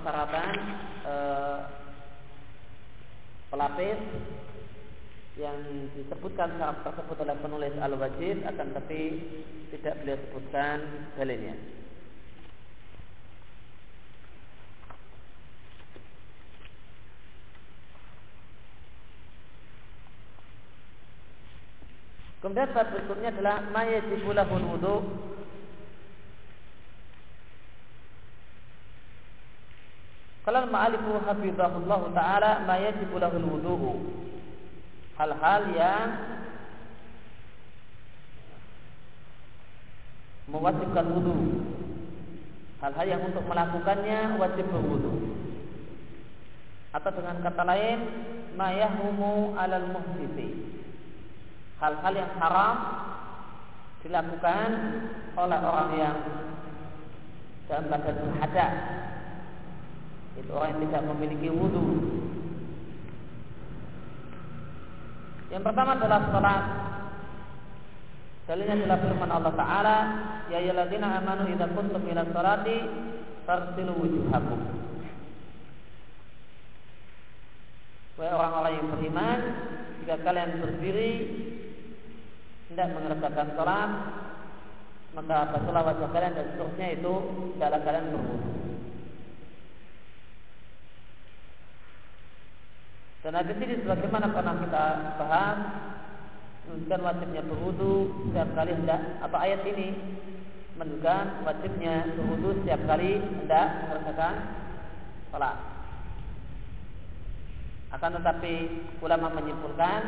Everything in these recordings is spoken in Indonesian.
persyaratan eh, pelapis yang disebutkan syarat tersebut oleh penulis al-wajib akan tapi tidak beliau sebutkan dalilnya. Kemudian berikutnya adalah mayajibu lahul wudu Kalau ma'alifu hafizahullah ta'ala ma yajibu lahul wudu'u. Hal-hal yang mewajibkan wudhu hal-hal yang untuk melakukannya wajib berwudhu atau dengan kata lain mayahumu alal muhdisi hal-hal yang haram dilakukan oleh orang yang dalam keadaan berhadas itu orang yang tidak memiliki wudhu Yang pertama adalah salat. Dalilnya adalah firman Allah Taala, Ya ayyuhalladzina amanu idza kuntum ila sholati farsilu wujuhakum. Wahai orang-orang yang beriman, jika kalian berdiri tidak mengerjakan sholat, maka basuhlah wajah kalian dan seterusnya itu adalah kalian berwudu. Dan hadis ini sebagaimana pernah kita bahas menunjukkan wajibnya berwudu setiap kali hendak atau ayat ini menunjukkan wajibnya berwudu setiap kali hendak mengerjakan sholat. Akan tetapi ulama menyimpulkan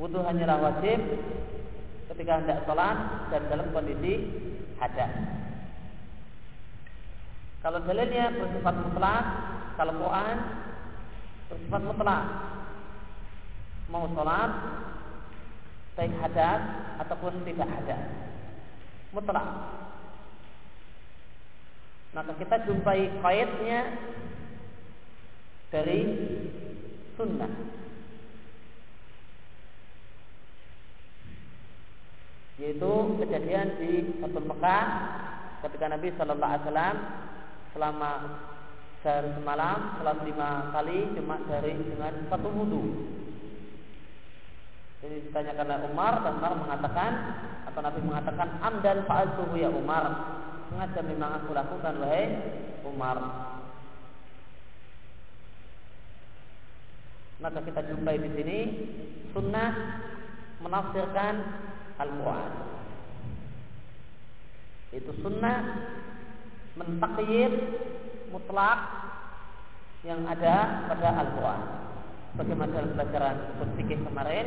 wudu hanyalah wajib ketika hendak sholat dan dalam kondisi hadas. Kalau dalilnya bersifat mutlak, kalau Quran bersifat mutlak mau sholat baik hadas ataupun tidak hadas. Mutlak. Maka kita jumpai kaitnya dari sunnah. Yaitu kejadian di satu Mekah ketika Nabi Shallallahu Alaihi Wasallam selama sehari semalam sholat lima kali cuma dari dengan satu wudhu. Jadi ditanyakan oleh Umar dan Umar mengatakan atau Nabi mengatakan amdan fa'altuhu ya Umar. Sengaja memang aku lakukan wahai Umar. Maka kita jumpai di sini sunnah menafsirkan Al-Quran. Itu sunnah mentakyid mutlak yang ada pada Al-Quran. Bagaimana dalam pelajaran fikih kemarin,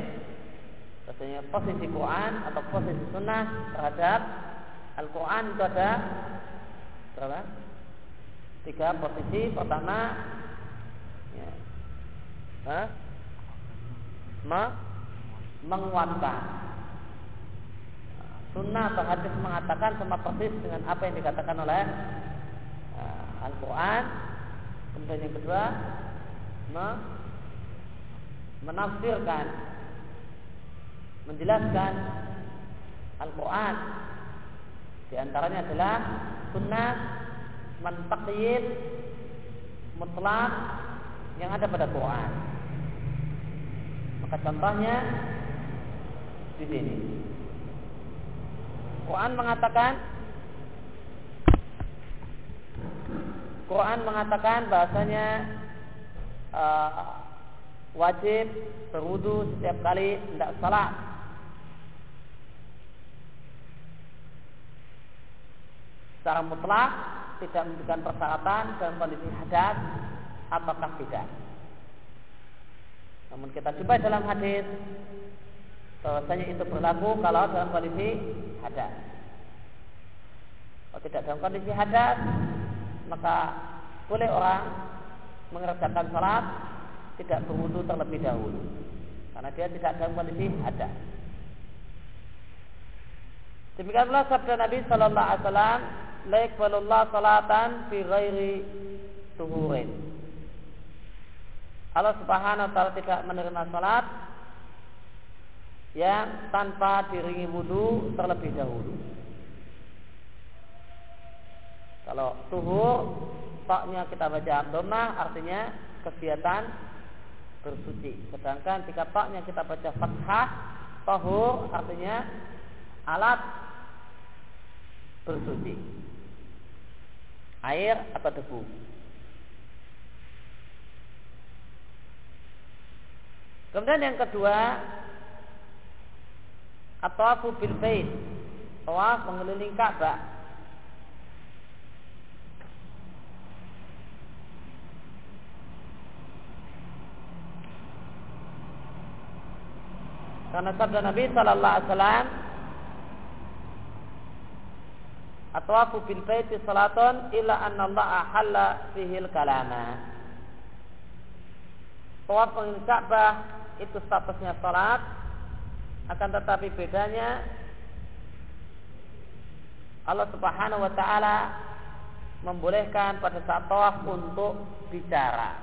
Katanya posisi Quran atau posisi Sunnah terhadap Al-Quran itu ada berapa? Tiga posisi. Pertama, ya, Hah? Ma, menguatkan. Sunnah atau hadis mengatakan sama persis dengan apa yang dikatakan oleh Al-Quran. Kemudian yang kedua Menafsirkan Menjelaskan Al-Quran. Di antaranya adalah Sunnah Mentakyid Mutlak Yang ada pada Quran. Maka contohnya Di sini. Quran mengatakan Quran mengatakan bahasanya uh, wajib berwudu setiap kali tidak salat. Secara mutlak tidak memberikan persyaratan dalam kondisi hadas apakah tidak. Namun kita coba dalam hadis bahwasanya itu berlaku kalau dalam kondisi hadas. Kalau tidak dalam kondisi hadas, maka boleh orang mengerjakan salat tidak berwudu terlebih dahulu karena dia tidak dalam kondisi ada. Demikian pula sabda Nabi Sallallahu Alaihi Wasallam, "Laikbalullah salatan fi ghairi tuhurin." Allah Subhanahu Wa Taala tidak menerima salat yang tanpa diringi wudu terlebih dahulu. Kalau tuhur, toknya kita baca domah artinya kegiatan bersuci. Sedangkan jika toknya kita baca fathah, tahur artinya alat bersuci. Air atau debu. Kemudian yang kedua, atau bil bait. Tawaf mengelilingi Ka'bah. Karena sabda Nabi sallallahu alaihi wasallam Atwafu bil baiti salatun illa anna Allah ahalla fihil kalama. Tawaf mengelilingi Ka'bah itu statusnya salat akan tetapi bedanya Allah Subhanahu wa taala membolehkan pada saat tawaf untuk bicara,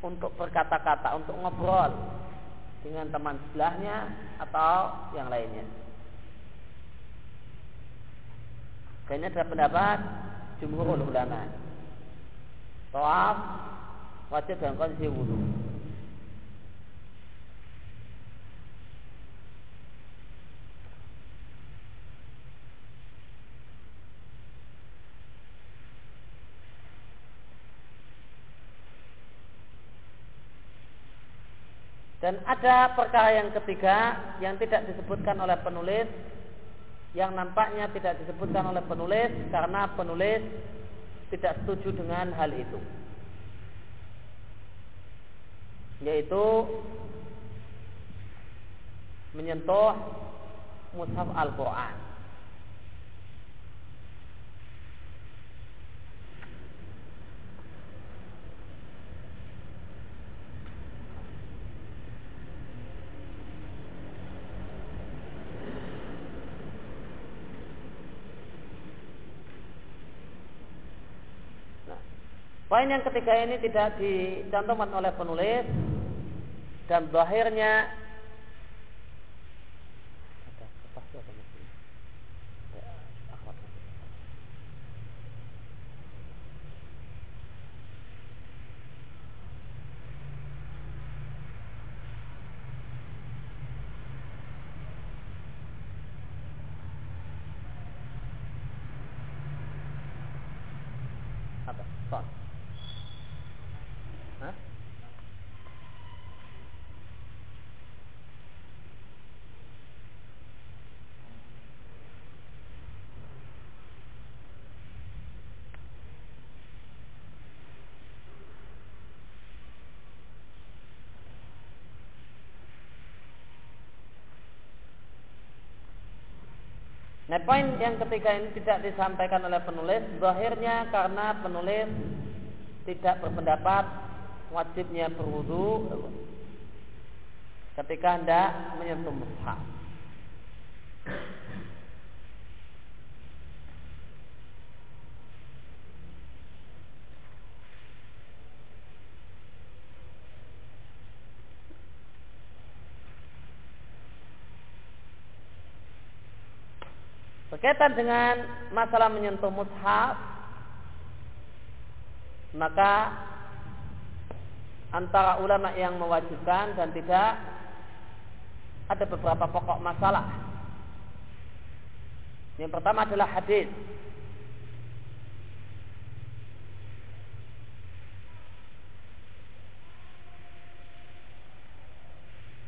untuk berkata-kata, untuk ngobrol dengan teman sebelahnya atau yang lainnya. Kayaknya ada pendapat jumhur ulama. Tawaf wajib dalam kondisi wudhu. Dan ada perkara yang ketiga yang tidak disebutkan oleh penulis yang nampaknya tidak disebutkan oleh penulis karena penulis tidak setuju dengan hal itu. Yaitu menyentuh mushaf Al-Qur'an. Poin yang ketiga ini tidak dicantumkan oleh penulis dan bahirnya Poin yang ketiga ini tidak disampaikan oleh penulis Zahirnya karena penulis tidak berpendapat wajibnya berwudu ketika hendak menyentuh mushaf. Berkaitan dengan masalah menyentuh mushaf maka antara ulama yang mewajibkan dan tidak ada beberapa pokok masalah. Yang pertama adalah hadis.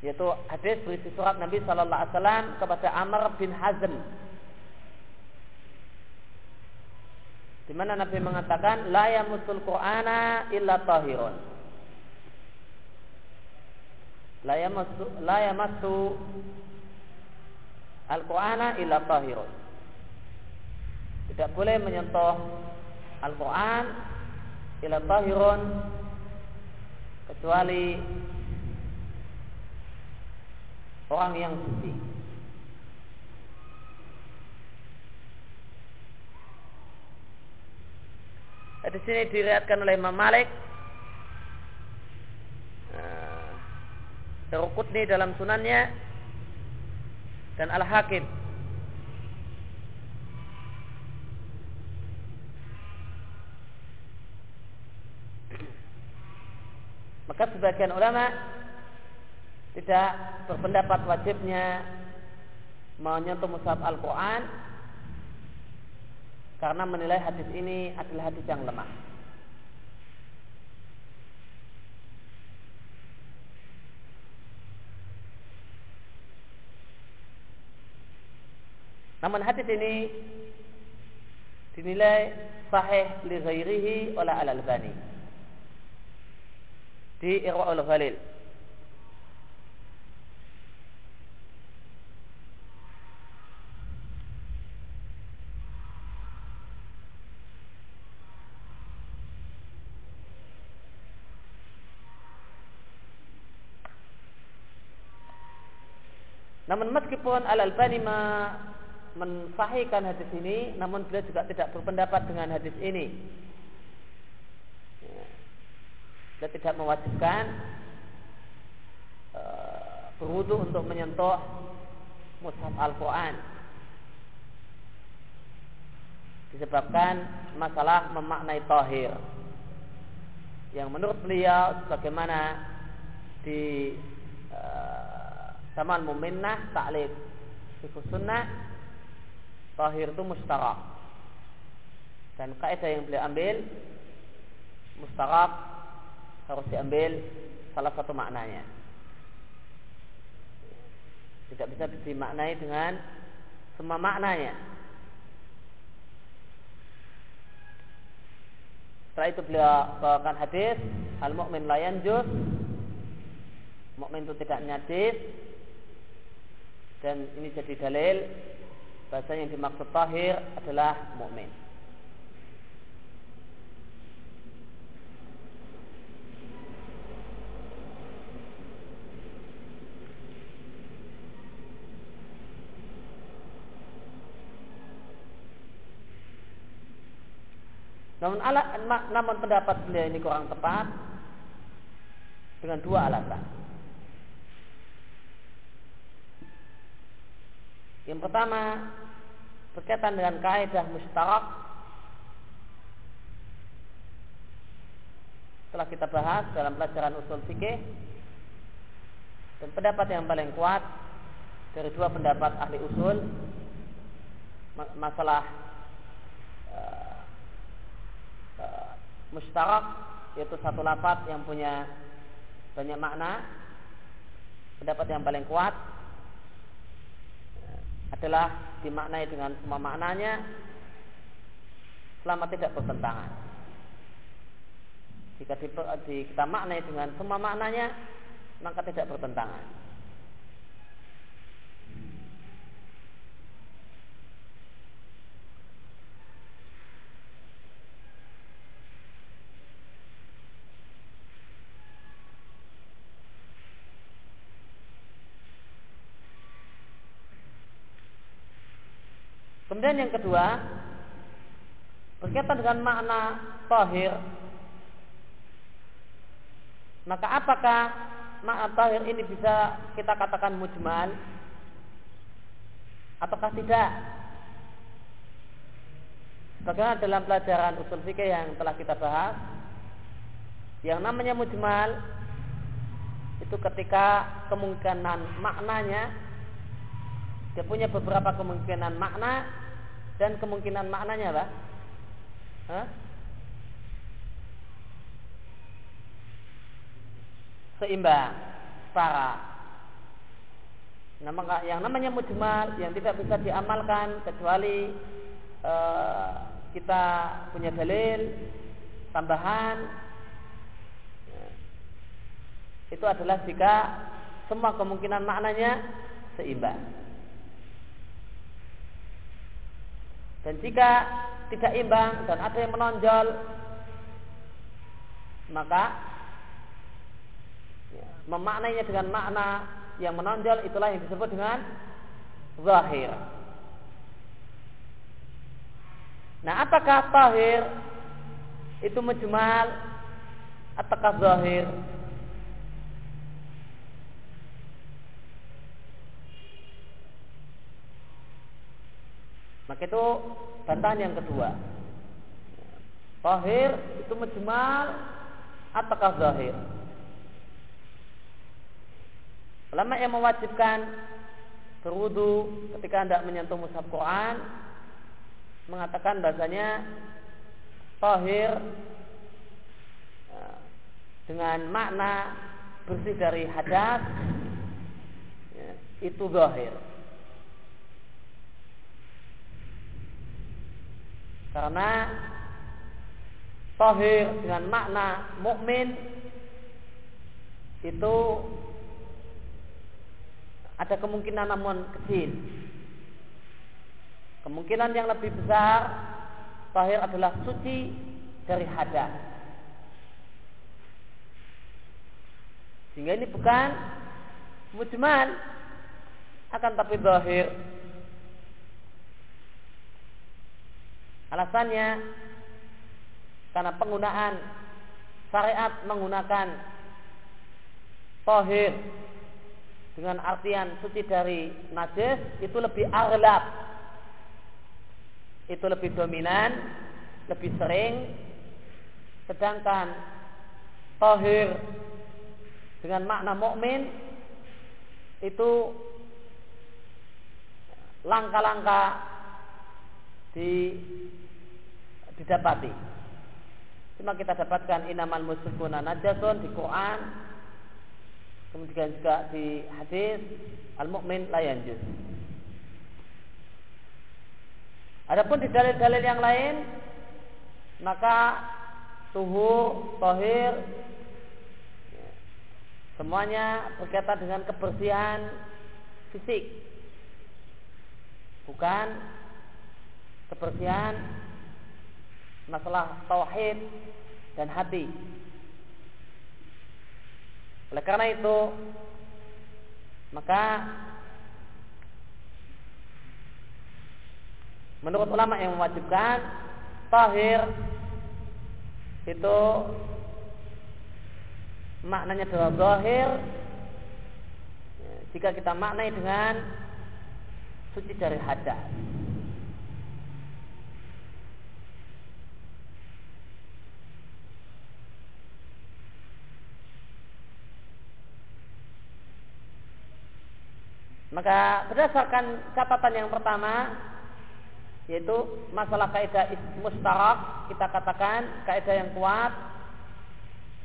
Yaitu hadis berisi surat Nabi Shallallahu Alaihi Wasallam kepada Amr bin Hazm Di mana Nabi mengatakan la yamusul Qur'ana illa tahirun. La yamassu la yamassu Al-Qur'ana illa tahirun. Tidak boleh menyentuh Al-Qur'an illa tahirun kecuali orang yang suci. Di sini diriatkan oleh Imam Malik. Nah, Darukutni dalam sunannya dan Al-Hakim. Maka sebagian ulama tidak berpendapat wajibnya menyentuh musab Al-Quran karena menilai hadis ini adalah hadis yang lemah. Namun hadis ini dinilai sahih li ghairihi oleh Al-Albani di Irwa'ul Ghalil. Namun meskipun Al-Albani mensahihkan hadis ini, namun beliau juga tidak berpendapat dengan hadis ini. Ya. Beliau tidak mewajibkan uh, berwudu untuk menyentuh mushaf Al-Quran. Disebabkan masalah memaknai tahir. Yang menurut beliau sebagaimana di uh, Taman Muminnah Ta'lib Fikus Sunnah Tahir itu mustarak. Dan kaidah yang beliau ambil mustarak harus diambil salah satu maknanya. Tidak bisa dimaknai dengan semua maknanya. Setelah itu beliau bawakan hadis al mukmin layan jus mukmin itu tidak nyadis dan ini jadi dalil bahasa yang dimaksud tahir adalah mukmin. Namun, ala, namun pendapat beliau ini kurang tepat dengan dua alasan. Yang pertama berkaitan dengan kaidah mustarak telah kita bahas dalam pelajaran usul fikih. Dan pendapat yang paling kuat dari dua pendapat ahli usul masalah uh, uh, mustarak yaitu satu lapat yang punya banyak makna. Pendapat yang paling kuat adalah dimaknai dengan semua maknanya selama tidak bertentangan. Jika di, kita maknai dengan semua maknanya, maka tidak bertentangan. Kemudian yang kedua berkaitan dengan makna tahir. Maka apakah makna tahir ini bisa kita katakan mujmal ataukah tidak? Bagaimana dalam pelajaran usul fikih yang telah kita bahas, yang namanya mujmal itu ketika kemungkinan maknanya dia punya beberapa kemungkinan makna dan kemungkinan maknanya apa? Hah? Seimbang, setara. Nah, yang namanya mujmal yang tidak bisa diamalkan kecuali uh, kita punya dalil tambahan ya. itu adalah jika semua kemungkinan maknanya seimbang. Dan jika tidak imbang dan ada yang menonjol, maka ya, memaknainya dengan makna yang menonjol itulah yang disebut dengan zahir. Nah, apakah tahir itu mujmal ataukah zahir? Maka itu bantahan yang kedua. Tahir itu mujmal ataukah zahir? Ulama yang mewajibkan berwudu ketika hendak menyentuh mushaf Quran mengatakan bahasanya tahir dengan makna bersih dari hadas ya, itu zahir. Karena tahir dengan makna mukmin itu ada kemungkinan namun kecil. Kemungkinan yang lebih besar tahir adalah suci dari hadas. Sehingga ini bukan mujmal akan tapi zahir. Alasannya karena penggunaan syariat menggunakan tohir dengan artian suci dari najis itu lebih aglab itu lebih dominan lebih sering. Sedangkan tohir dengan makna mukmin itu langkah-langkah di didapati. Cuma kita dapatkan inaman musyrikuna najasun di Quran, kemudian juga di hadis al-mukmin layanjus. Adapun di dalil-dalil yang lain maka tuhu, tohir Semuanya berkaitan dengan kebersihan fisik. Bukan kebersihan masalah tauhid dan hati. Oleh karena itu, maka menurut ulama yang mewajibkan tahir itu maknanya dalam zahir jika kita maknai dengan suci dari hadas Maka berdasarkan catatan yang pertama yaitu masalah kaidah mustarak kita katakan kaidah yang kuat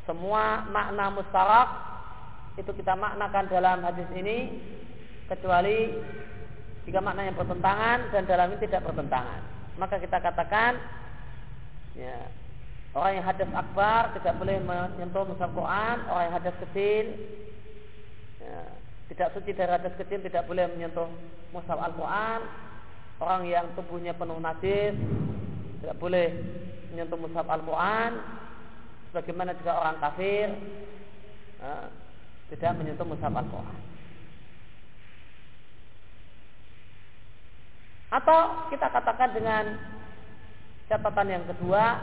semua makna mustarak itu kita maknakan dalam hadis ini kecuali jika maknanya bertentangan dan dalam ini tidak bertentangan. Maka kita katakan ya, orang yang hadas akbar tidak boleh menyentuh mushaf orang yang hadas kecil ya, tidak suci dari hadas kecil tidak boleh menyentuh mushaf Al-Quran, orang yang tubuhnya penuh najis tidak boleh menyentuh mushaf Al-Quran, sebagaimana juga orang kafir uh, tidak menyentuh mushaf Al-Quran. Atau kita katakan dengan catatan yang kedua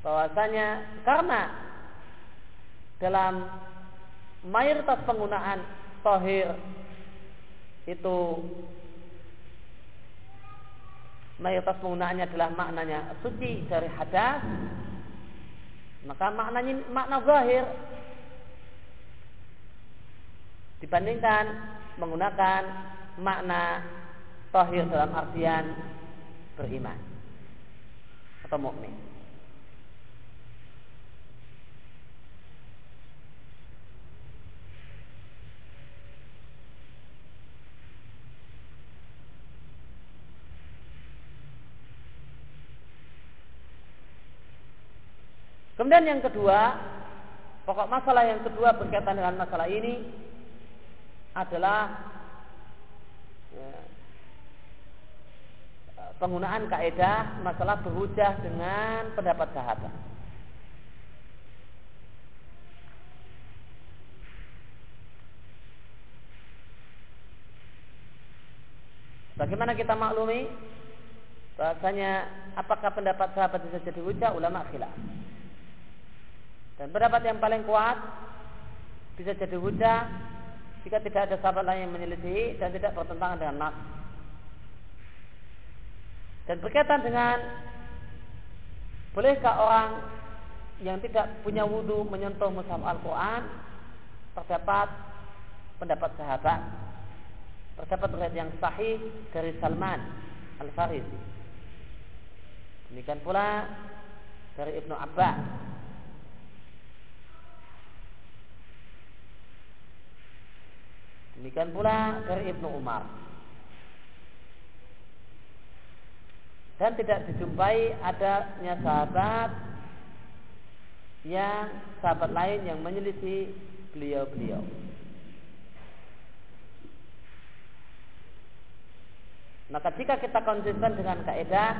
bahwasanya karena dalam mayoritas penggunaan tohir itu mayoritas penggunaannya adalah maknanya suci dari hadas maka maknanya makna zahir dibandingkan menggunakan makna tahir dalam artian beriman atau mukmin. Kemudian yang kedua, pokok masalah yang kedua berkaitan dengan masalah ini adalah ya, penggunaan kaidah masalah berhujah dengan pendapat sahabat. Bagaimana kita maklumi bahasanya apakah pendapat sahabat bisa jadi hujah ulama khilaf. Dan pendapat yang paling kuat bisa jadi hujah jika tidak ada sahabat lain yang menyelidiki dan tidak bertentangan dengan nas. Dan berkaitan dengan bolehkah orang yang tidak punya wudhu menyentuh mushaf Al-Quran terdapat pendapat sahabat. Terdapat riwayat yang sahih dari Salman Al-Farisi. Demikian pula dari Ibnu Abbas. Demikian pula dari Ibnu Umar. Dan tidak dijumpai adanya sahabat yang sahabat lain yang menyelisih beliau-beliau. Maka jika kita konsisten dengan kaidah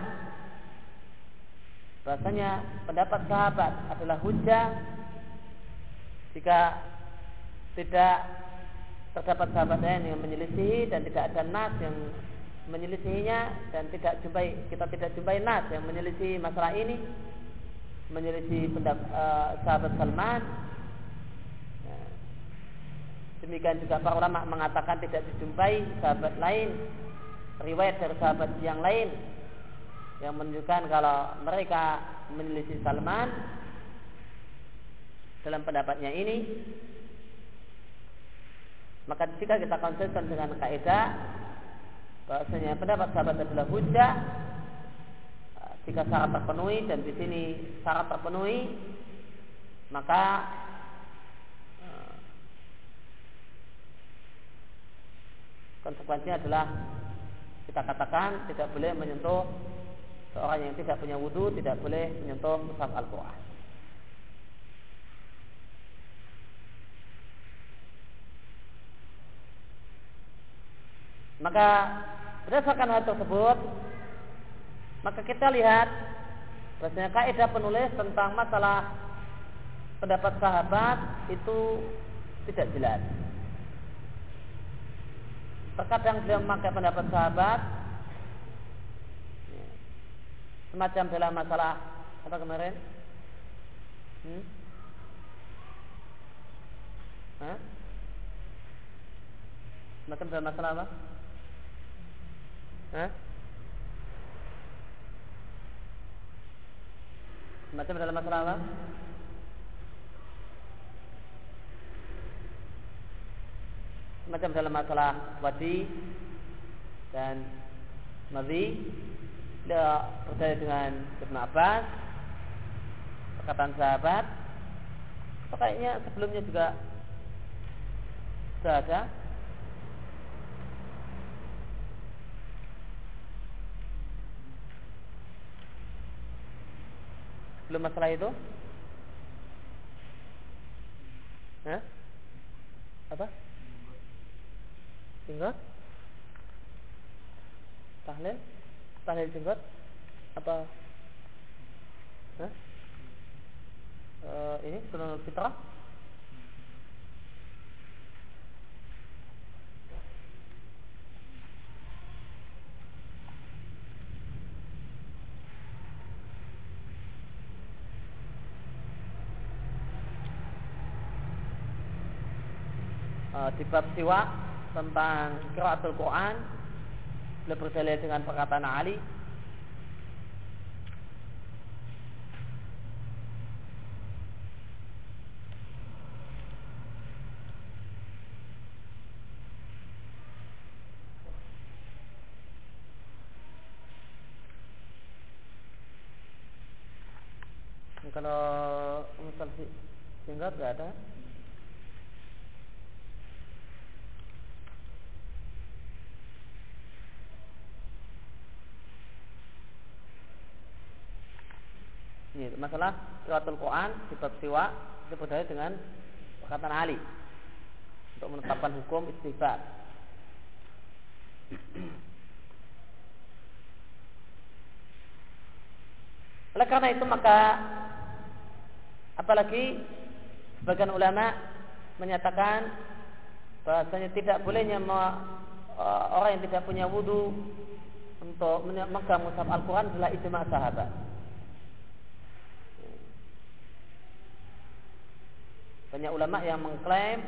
bahasanya pendapat sahabat adalah hujah jika tidak terdapat sahabat lain yang menyelisihi dan tidak ada nas yang menyelisihinya dan tidak jumpai kita tidak jumpai nas yang menyelisihi masalah ini menyelisih pendapat uh, sahabat Salman ya. demikian juga para ulama mengatakan tidak dijumpai sahabat lain riwayat dari sahabat yang lain yang menunjukkan kalau mereka menyelisih Salman dalam pendapatnya ini maka jika kita konsisten dengan kaidah bahwasanya pendapat sahabat adalah hujah jika syarat terpenuhi dan di sini syarat terpenuhi maka eh, konsekuensinya adalah kita katakan tidak boleh menyentuh seorang yang tidak punya wudhu tidak boleh menyentuh mushaf Al-Quran. Maka berdasarkan hal tersebut, maka kita lihat bahasanya kaidah penulis tentang masalah pendapat sahabat itu tidak jelas. Terkadang beliau memakai pendapat sahabat semacam dalam masalah apa kemarin? Hmm? Hah? Semacam dalam masalah apa? Hah? Semacam dalam masalah apa? macam dalam masalah wadi dan madhi dia percaya dengan Ibn Abbas perkataan sahabat kayaknya sebelumnya juga sudah ada belum masalah itu? Hah? apa? Jenggot? Tahlil? Tahlil jenggot? Apa? Hah? E, ini sunul fitrah di bab siwa tentang kiraatul Quran. Beliau berdalil dengan perkataan Ali kalau misal singkat nggak ada Ini masalah qiraatul Quran di bab siwa itu berdaya dengan perkataan Ali untuk menetapkan hukum istighfar. Oleh karena itu maka apalagi sebagian ulama menyatakan bahasanya tidak bolehnya orang yang tidak punya wudhu untuk memegang mushaf Al-Quran adalah ijma sahabat. Banyak ulama yang mengklaim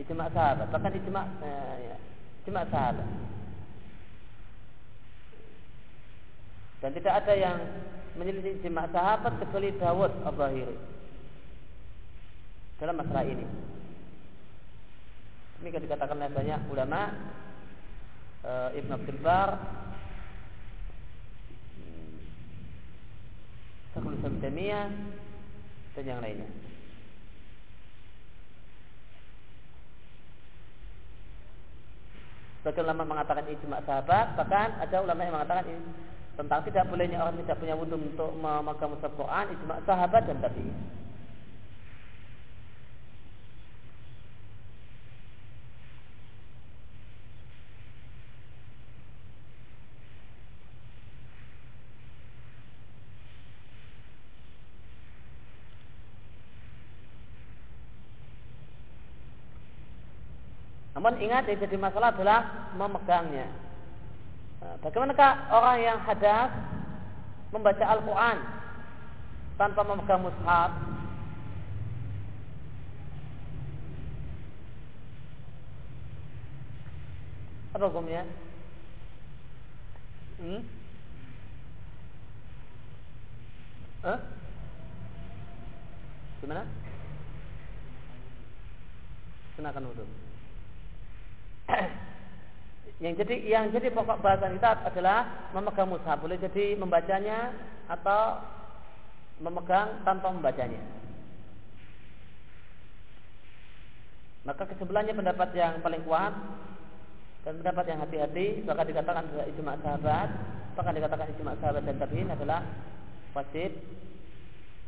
ijma sahabat, bahkan ijma eh, ya, ijma sahabat. Dan tidak ada yang menyelisih ijma sahabat kecuali Dawud Al-Zahiri dalam masalah ini. Ini dikatakan oleh banyak ulama e, Ibn Abdul Bar Syekhul dan yang lainnya. Sebagian ulama mengatakan ijma sahabat, bahkan ada ulama yang mengatakan ini tentang tidak bolehnya orang tidak punya wudhu untuk memegang mushaf Quran, ijma sahabat dan tadi. Namun ingat yang jadi masalah adalah memegangnya. Nah, bagaimanakah orang yang hadas membaca Al-Quran tanpa memegang mushaf? Apa hukumnya? Hmm? Eh? Gimana? Kenakan wudhu yang jadi yang jadi pokok bahasan kita adalah memegang mushaf boleh jadi membacanya atau memegang tanpa membacanya. Maka kesebelannya pendapat yang paling kuat dan pendapat yang hati-hati bahkan dikatakan adalah ijma sahabat bahkan dikatakan ijma sahabat dan tabiin adalah wajib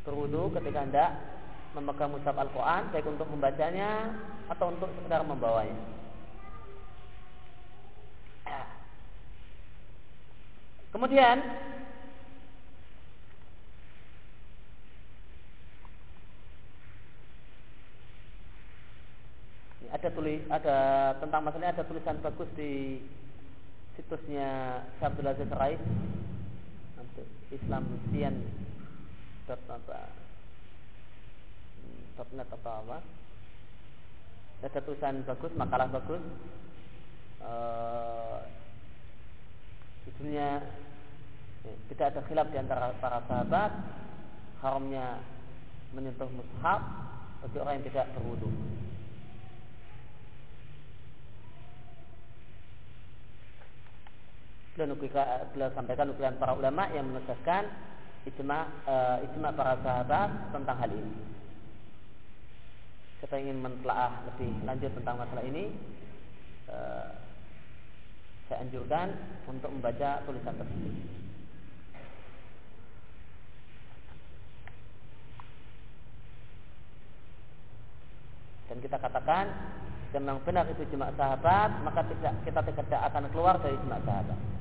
berwudu ketika hendak memegang mushaf Al-Quran baik untuk membacanya atau untuk sekedar membawanya. Kemudian ada tulis ada tentang masalahnya ada tulisan bagus di situsnya Syabdul Aziz Rais Islam Sian dot apa net atau apa. Ada tulisan bagus makalah bagus uh, judulnya ya, tidak ada khilaf di antara para sahabat haramnya menyentuh mushaf bagi orang yang tidak berwudu. Beliau sampaikan nukilan para ulama yang menugaskan ijma uh, ijma para sahabat tentang hal ini. Kita ingin mentelaah lebih lanjut tentang masalah ini. Uh, saya anjurkan untuk membaca tulisan tersebut. Dan kita katakan memang benar itu jemaah sahabat, maka tidak kita tidak akan keluar dari jemaah sahabat.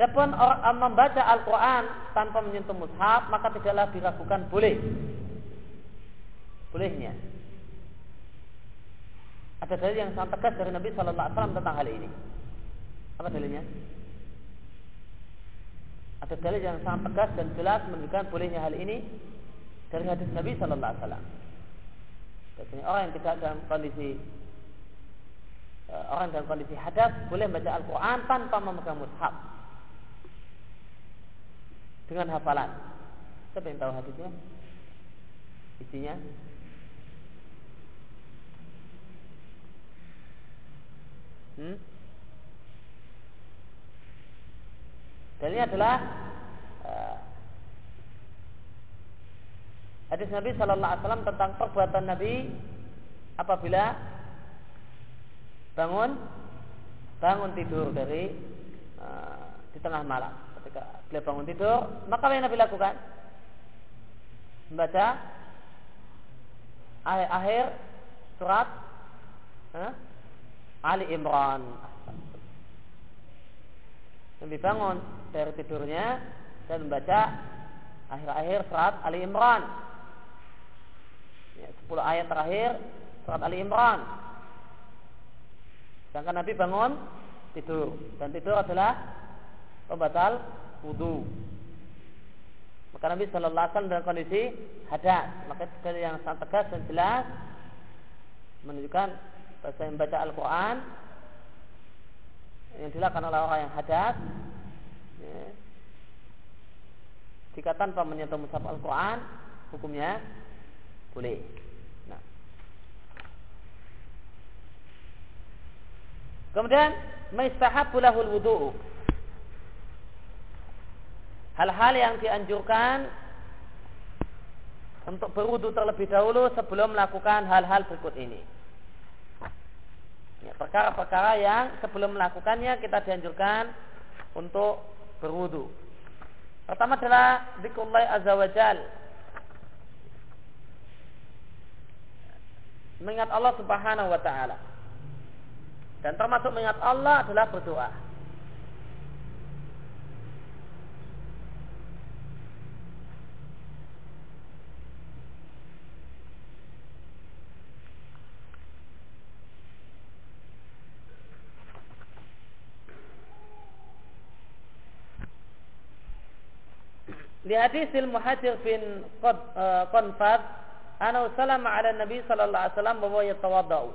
Adapun orang membaca Al-Quran tanpa menyentuh mushaf maka tidaklah diragukan boleh. Bolehnya. Ada dalil yang sangat tegas dari Nabi Shallallahu Alaihi Wasallam tentang hal ini. Apa dalilnya? Ada dalil yang sangat tegas dan jelas menunjukkan bolehnya hal ini dari hadis Nabi Shallallahu Alaihi Wasallam. Jadi orang yang tidak dalam kondisi eh, orang dalam kondisi hadas boleh membaca Al-Quran tanpa memegang mushaf dengan hafalan. Siapa yang tahu hadisnya? Isinya? Hmm? Dan ini adalah uh, hadis Nabi Shallallahu Alaihi Wasallam tentang perbuatan Nabi apabila bangun bangun tidur dari uh, di tengah malam ketika beliau bangun tidur, maka apa yang Nabi lakukan? Membaca akhir-akhir surat eh, Ali Imran. Nabi bangun dari tidurnya dan membaca akhir-akhir surat Ali Imran. Ya, 10 ayat terakhir surat Ali Imran. Sedangkan Nabi bangun tidur dan tidur adalah pembatal wudhu. Maka Nabi Shallallahu Alaihi Wasallam dalam kondisi hadas. Maka sekali yang sangat tegas dan jelas menunjukkan bahasa yang baca Al-Quran yang dilakukan oleh orang yang hadas ya, jika tanpa menyentuh mushaf Al-Quran hukumnya boleh. Nah. Kemudian maistahabbu lahul wudu'u. Hal-hal yang dianjurkan untuk berwudu terlebih dahulu sebelum melakukan hal-hal berikut ini. Ya, perkara-perkara yang sebelum melakukannya kita dianjurkan untuk berwudu. Pertama adalah zikrullah azza wa jal. Mengingat Allah Subhanahu wa taala. Dan termasuk mengingat Allah adalah berdoa. Di hadisil Muhajir bin Qanfad, anahu salama ala Nabi sallallahu alaihi wasallam bahwa yatawaddau.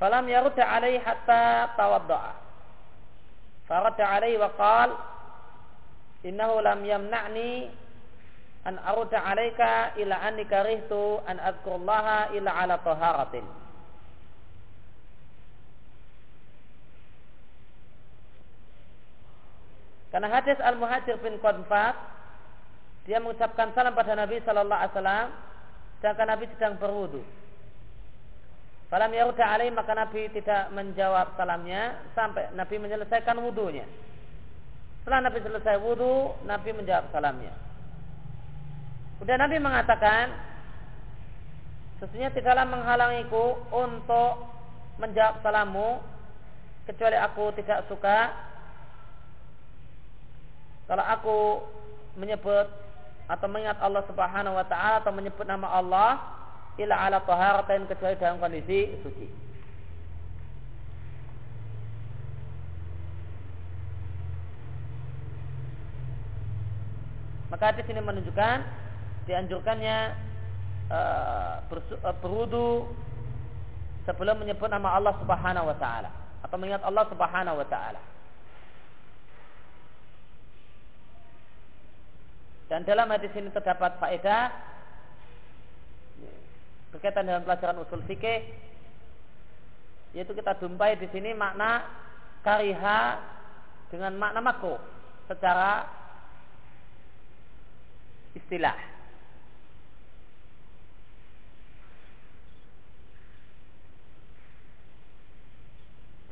Falam yarudda alaihi hatta tawadda'a. Faradda alaihi wa qala innahu lam yamna'ni an arudda alaika ila anni karihtu an adkurullaha ila ala taharatin. Karena hadis Al-Muhajir bin Qadfat dia mengucapkan salam pada Nabi sallallahu alaihi wasallam sedangkan Nabi sedang berwudu. Falam yaruda alaih maka Nabi tidak menjawab salamnya sampai Nabi menyelesaikan wudunya. Setelah Nabi selesai wudu, Nabi menjawab salamnya. Kemudian Nabi mengatakan, sesungguhnya tidaklah menghalangiku untuk menjawab salammu kecuali aku tidak suka kalau aku menyebut atau mengingat Allah Subhanahu wa taala atau menyebut nama Allah ila ala taharatain kecuali dalam kondisi suci. Maka hadis ini menunjukkan dianjurkannya uh, sebelum menyebut nama Allah Subhanahu wa taala atau mengingat Allah Subhanahu wa taala. Dan dalam hadis ini terdapat faedah berkaitan dengan pelajaran usul fikih yaitu kita jumpai di sini makna kariha dengan makna makro secara istilah.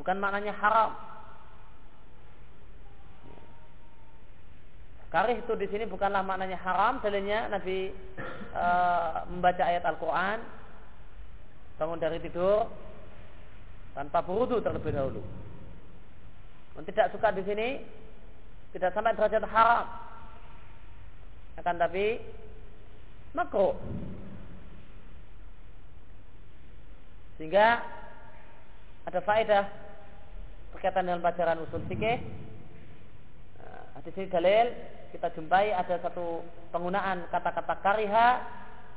Bukan maknanya haram. Karih itu di sini bukanlah maknanya haram, dalilnya Nabi e, membaca ayat Al-Quran, bangun dari tidur tanpa berwudu terlebih dahulu. Dan tidak suka di sini tidak sampai derajat haram, akan tapi makro. Sehingga ada faedah berkaitan dengan pelajaran usul fikih. Nah, di sini dalil kita jumpai ada satu penggunaan kata-kata kariha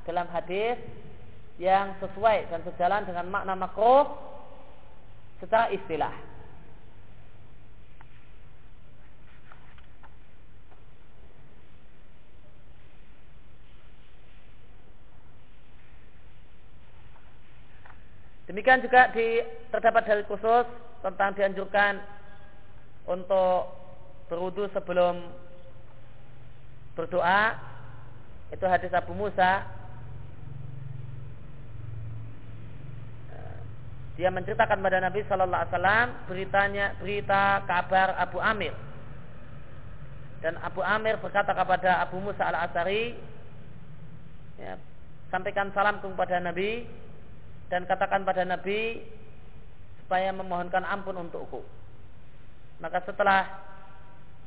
dalam hadis yang sesuai dan sejalan dengan makna makruh secara istilah. Demikian juga di terdapat dalil khusus tentang dianjurkan untuk berwudu sebelum berdoa itu hadis Abu Musa. Dia menceritakan pada Nabi Shallallahu Alaihi Wasallam beritanya berita kabar Abu Amir. Dan Abu Amir berkata kepada Abu Musa al Asari ya, sampaikan salam kepada Nabi dan katakan pada Nabi supaya memohonkan ampun untukku. Maka setelah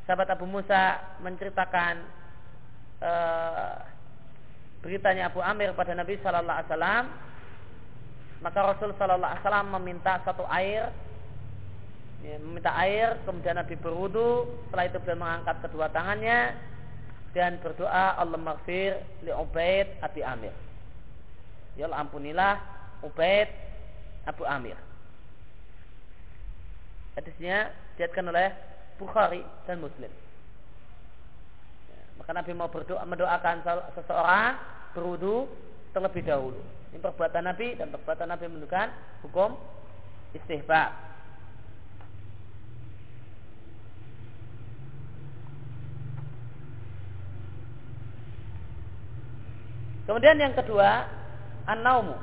sahabat Abu Musa menceritakan uh, beritanya Abu Amir pada Nabi Shallallahu Alaihi Wasallam maka Rasul Shallallahu Alaihi Wasallam meminta satu air ya, meminta air kemudian Nabi berwudu setelah itu beliau mengangkat kedua tangannya dan berdoa Allah maghfir li Ubaid Abi Amir. Ya Allah ampunilah Ubaid Abu Amir. Hadisnya diatkan oleh Bukhari dan Muslim. Maka Nabi mau berdoa mendoakan seseorang berwudu terlebih dahulu. Ini perbuatan Nabi dan perbuatan Nabi menunjukkan hukum istihbab. Kemudian yang kedua, an-naumu.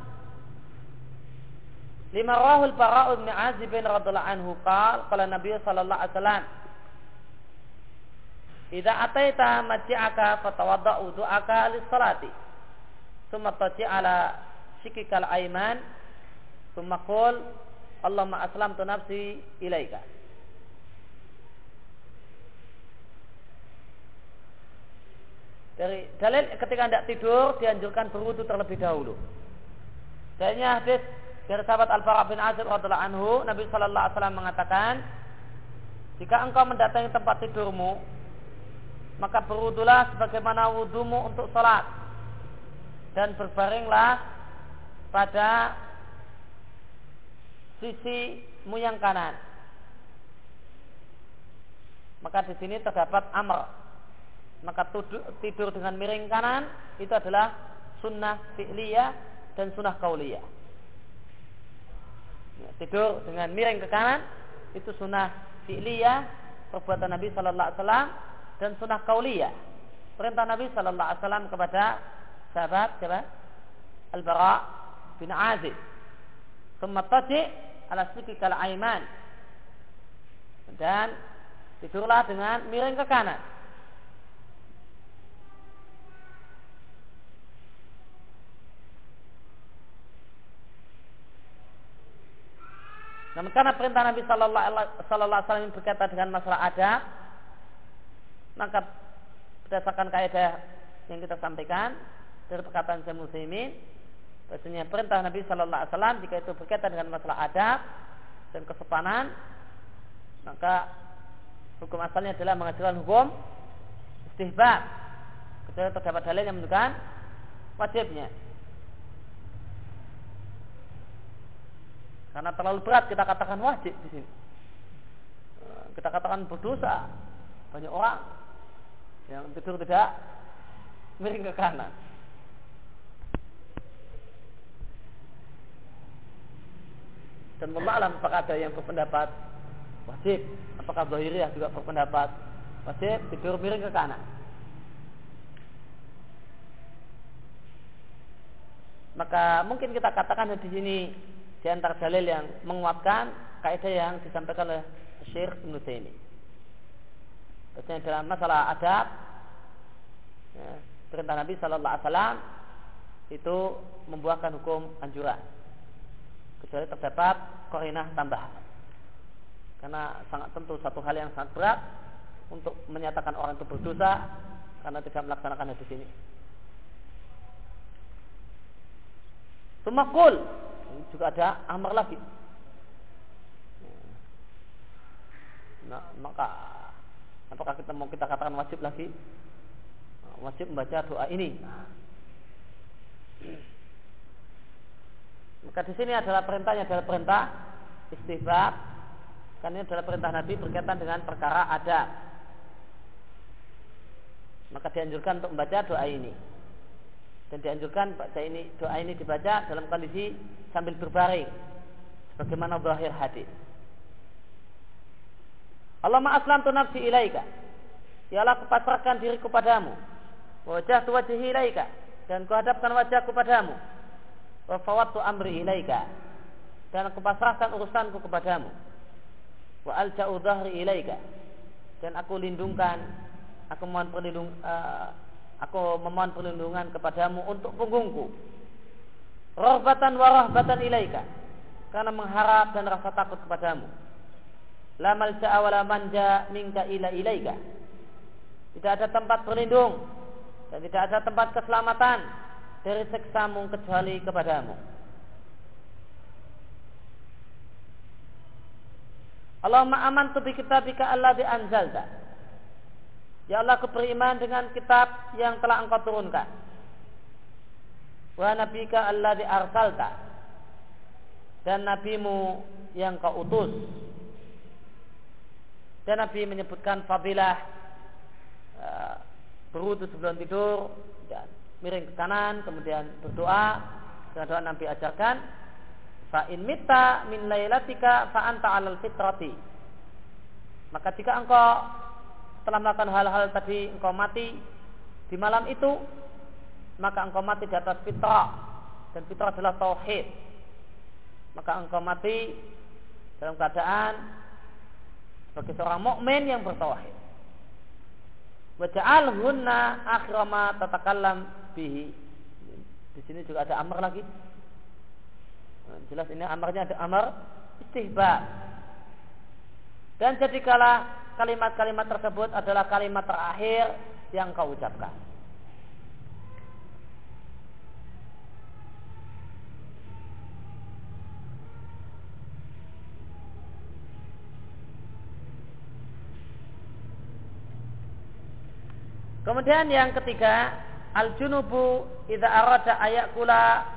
Lima rahul Bara'u bin Azib bin radhiallahu anhu qala qala Nabi sallallahu alaihi wasallam Idza ataita maji'aka fatawadda wudu'aka lis-salati. Tsumma taji ala shikikal aiman. Tsumma qul Allahumma aslamtu nafsi ilaika. Dari dalil ketika tidak tidur dianjurkan berwudu terlebih dahulu. Dalilnya hadis dari sahabat Al-Bara bin Azib radhiallahu anhu, Nabi sallallahu alaihi wasallam mengatakan, "Jika engkau mendatangi tempat tidurmu, maka berwudulah sebagaimana wudumu untuk sholat dan berbaringlah pada sisimu yang kanan." Maka di sini terdapat amr maka tidur dengan miring kanan itu adalah sunnah fi'liyah dan sunnah kauliyah. Ya, tidur dengan miring ke kanan itu sunnah fi'liyah perbuatan Nabi Sallallahu Alaihi Wasallam dan sunnah kauliyah. Perintah Nabi Sallallahu Alaihi Wasallam kepada sahabat siapa? Al-Bara bin Azib. Thumma ala sikikal aiman. Dan tidurlah dengan miring ke kanan. Namun karena perintah Nabi Sallallahu Alaihi Wasallam berkaitan dengan masalah adab, maka berdasarkan kaidah yang kita sampaikan dari perkataan saya muslimin, bahasanya perintah Nabi Sallallahu Alaihi Wasallam jika itu berkaitan dengan masalah adab dan kesopanan, maka hukum asalnya adalah menghasilkan hukum istihbab. Kecuali terdapat dalil yang menunjukkan wajibnya. Karena terlalu berat kita katakan wajib di sini. Kita katakan berdosa. Banyak orang yang tidur tidak miring ke kanan. Dan memalam apakah ada yang berpendapat wajib, apakah Zahiriyah juga berpendapat wajib tidur miring ke kanan. Maka mungkin kita katakan di sini di antara dalil yang menguatkan kaidah yang disampaikan oleh Syekh Ibnu Taimiyah. Maksudnya dalam masalah adab ya, perintah Nabi Shallallahu Alaihi Wasallam itu membuahkan hukum anjuran kecuali terdapat korinah tambahan karena sangat tentu satu hal yang sangat berat untuk menyatakan orang itu berdosa karena tidak melaksanakan hadis ini. Semakul juga ada amar lagi. Nah, maka apakah kita mau kita katakan wajib lagi? Wajib membaca doa ini. Maka di sini adalah perintahnya adalah perintah istihbab karena ini adalah perintah Nabi berkaitan dengan perkara ada. Maka dianjurkan untuk membaca doa ini dan dianjurkan baca ini doa ini dibaca dalam kondisi sambil berbaring sebagaimana zahir hadis. Allahumma aslamtu nafsi ilaika. Ya Allah kupasrahkan diriku padamu. Wajah tu wajhi ilaika dan kuhadapkan wajahku padamu. Wa fawattu amri ilaika dan aku pasrahkan urusanku kepadamu. Wa alja'u dhahri ilaika dan aku lindungkan aku mohon perlindung uh, Aku memohon perlindungan kepadamu untuk punggungku. Rohbatan wa rohbatan ilaika. Karena mengharap dan rasa takut kepadamu. La malja'a wa la manja minka ila ilaika. Tidak ada tempat berlindung dan tidak ada tempat keselamatan dari seksamu kecuali kepadamu. Allahumma amantu bi kitabika alladhi anzalta Ya Allah, aku beriman dengan kitab yang telah engkau turunkan. Wa nabika alladhi arsalta. Dan nabimu yang kau utus. Dan Nabi menyebutkan fadilah uh, sebelum tidur, dan miring ke kanan, kemudian berdoa. Dengan doa Nabi ajarkan, fa in mita min lailatika fa anta 'alal fitrati. Maka jika engkau setelah melakukan hal-hal tadi engkau mati di malam itu, maka engkau mati di atas fitrah dan fitrah adalah tauhid. Maka engkau mati dalam keadaan sebagai seorang mukmin yang bertauhid. Waja'al hunna akhirama tatakallam bihi. Di sini juga ada amar lagi. Nah, jelas ini amarnya ada amar istihbab. Dan jadikalah kalimat-kalimat tersebut adalah kalimat terakhir yang kau ucapkan. Kemudian yang ketiga, al-junubu idza arada ayakula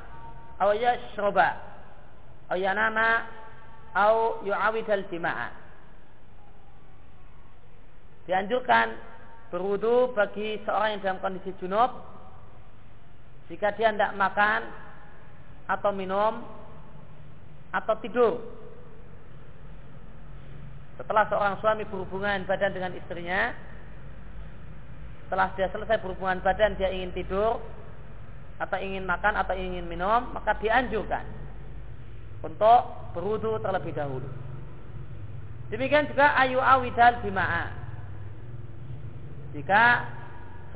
aw yashroba aw yanama aw yu'awid al-jima'a dianjurkan berwudu bagi seorang yang dalam kondisi junub. Jika dia tidak makan atau minum atau tidur. Setelah seorang suami berhubungan badan dengan istrinya setelah dia selesai berhubungan badan dia ingin tidur atau ingin makan atau ingin minum maka dianjurkan untuk berwudu terlebih dahulu demikian juga ayu awidal bima'a jika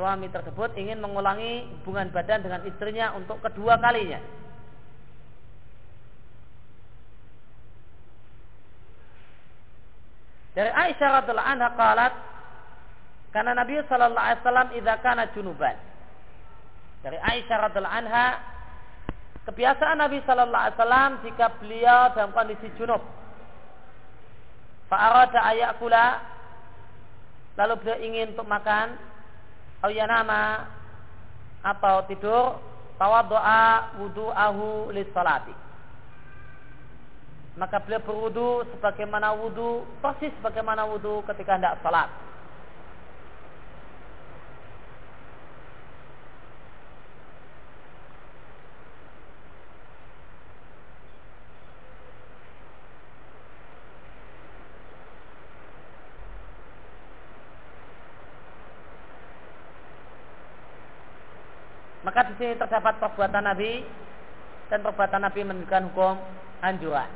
suami tersebut ingin mengulangi hubungan badan dengan istrinya untuk kedua kalinya. Dari Aisyah radhiallahu anha qalat karena Nabi sallallahu alaihi wasallam idza kana junuban. Dari Aisyah radhiallahu anha kebiasaan Nabi sallallahu alaihi wasallam jika beliau dalam kondisi junub. Fa arada ayakula lalu beliau ingin untuk makan nama atau tidur tawaddoa wudu'ahu lis salati maka beliau berwudu sebagaimana wudu persis sebagaimana wudu ketika hendak salat Maka di sini terdapat perbuatan Nabi dan perbuatan Nabi menunjukkan hukum anjuran.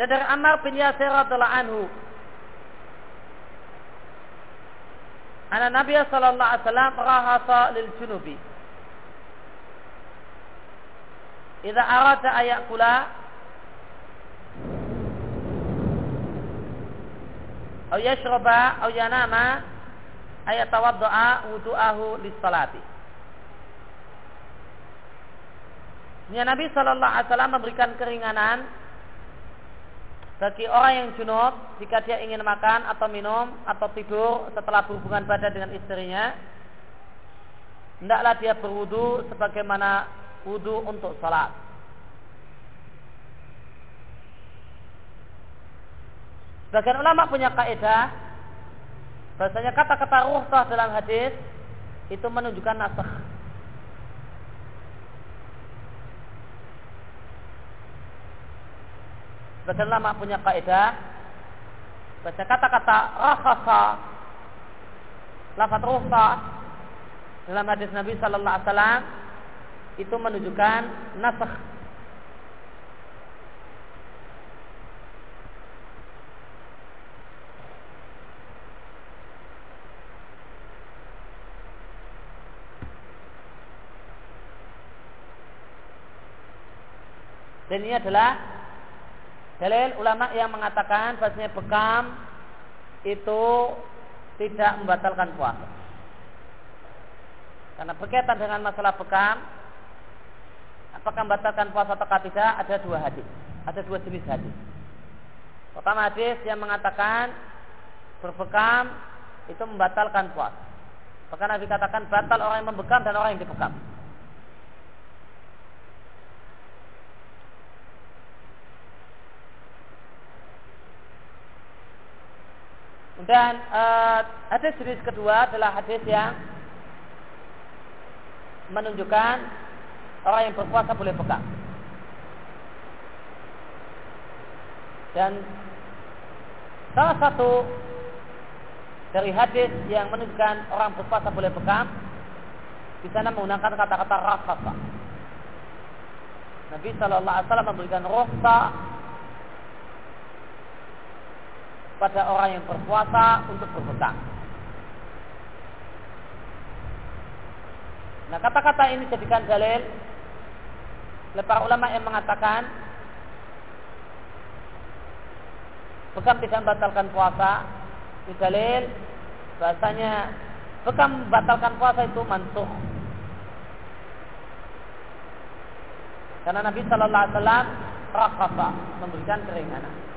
Dari Ammar bin Yasir radhiallahu anhu Ana Nabi sallallahu alaihi wasallam rahasa lil junubi. Idza arada ayakula atau yashraba atau yanama ayat tawaddoa wudu'ahu salati. Ini Nabi Shallallahu Alaihi Wasallam memberikan keringanan bagi orang yang junub jika dia ingin makan atau minum atau tidur setelah berhubungan badan dengan istrinya hendaklah dia berwudu sebagaimana wudu untuk salat. Sebagian ulama punya kaidah Bahasanya kata-kata ruhsah dalam hadis itu menunjukkan nasakh. Sebagian lama punya kaidah baca kata-kata rakhasa lafaz ruhsah dalam hadis Nabi sallallahu alaihi wasallam itu menunjukkan nasakh Dan ini adalah dalil ulama yang mengatakan bahasanya bekam itu tidak membatalkan puasa. Karena berkaitan dengan masalah bekam, apakah membatalkan puasa atau tidak? Ada dua hadis, ada dua jenis hadis. Pertama hadis yang mengatakan berbekam itu membatalkan puasa. Maka Nabi katakan batal orang yang membekam dan orang yang dibekam. Dan uh, hadis jenis kedua adalah hadis yang menunjukkan orang yang berpuasa boleh bekam. Dan salah satu dari hadis yang menunjukkan orang berpuasa boleh bekam di sana menggunakan kata-kata rafasa. Nabi Shallallahu Alaihi Wasallam memberikan rohsa pada orang yang berpuasa untuk berbekam. Nah kata-kata ini jadikan dalil oleh para ulama yang mengatakan bekam tidak membatalkan puasa ini dalil bahasanya bekam membatalkan puasa itu mansuh karena Nabi Shallallahu Alaihi Wasallam rakasa memberikan keringanan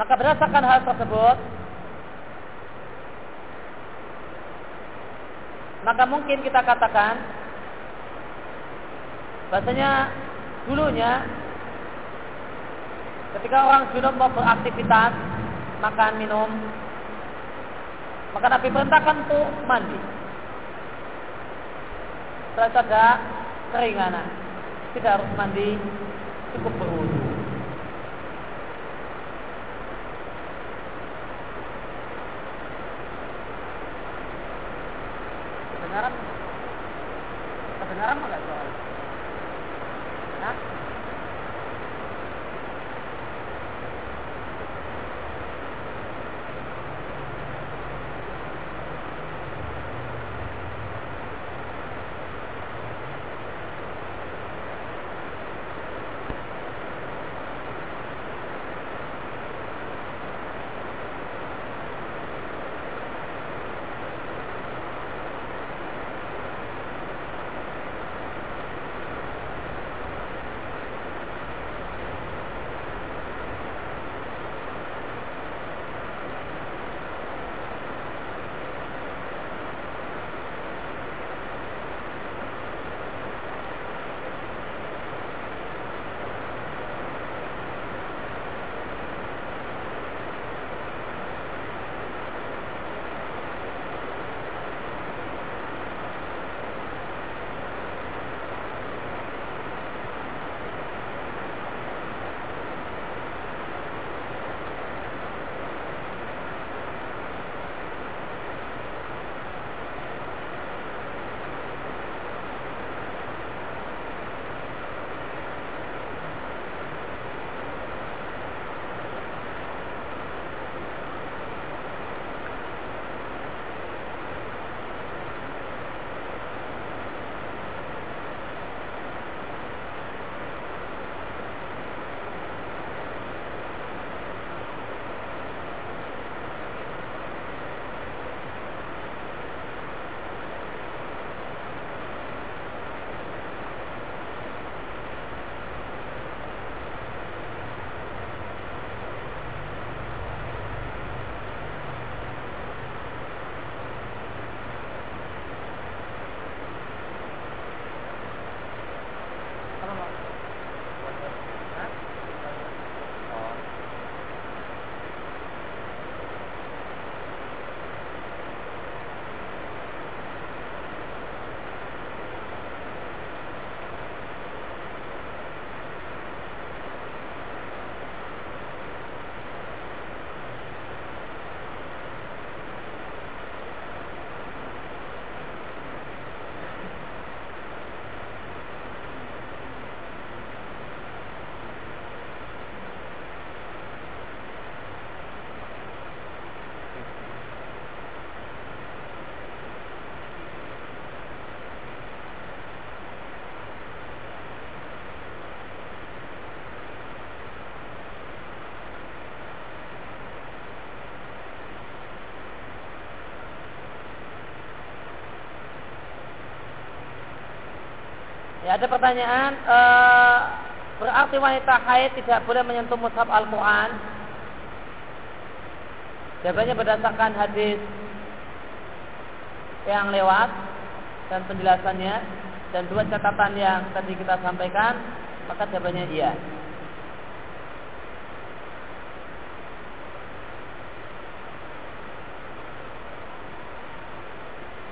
Maka berdasarkan hal tersebut Maka mungkin kita katakan Bahasanya dulunya Ketika orang junub mau beraktivitas Makan, minum Maka Nabi perintahkan untuk mandi. Setelah ada keringanan. Tidak harus mandi Cukup berwudu Ya ada pertanyaan uh, berarti wanita haid tidak boleh menyentuh mushaf Al-Qur'an? Jawabannya berdasarkan hadis yang lewat dan penjelasannya dan dua catatan yang tadi kita sampaikan maka jawabannya iya.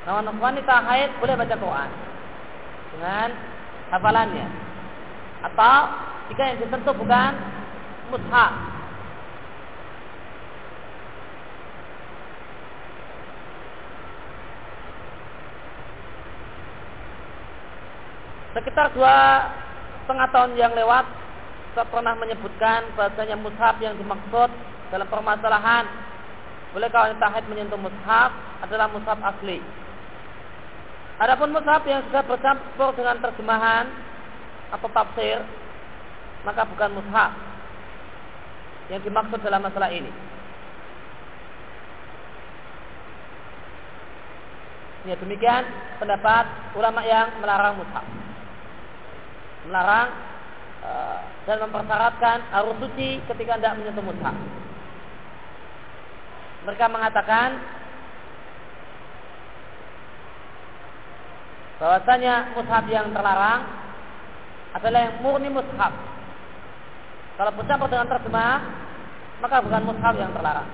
Namun wanita haid boleh baca Quran dengan hafalannya. Atau jika yang disentuh bukan mushaf. Sekitar dua setengah tahun yang lewat saya pernah menyebutkan bahasanya mushaf yang dimaksud dalam permasalahan bolehkah wanita haid menyentuh mushaf adalah mushaf asli Adapun mushaf yang sudah bercampur dengan terjemahan atau tafsir, maka bukan mushaf yang dimaksud dalam masalah ini. Ya demikian pendapat ulama yang melarang mushaf. Melarang e, dan mempersyaratkan harus suci ketika tidak menyentuh mushaf. Mereka mengatakan bahwasanya mushaf yang terlarang adalah yang murni mushaf. Kalau bercampur dengan terjemah, maka bukan mushaf yang terlarang.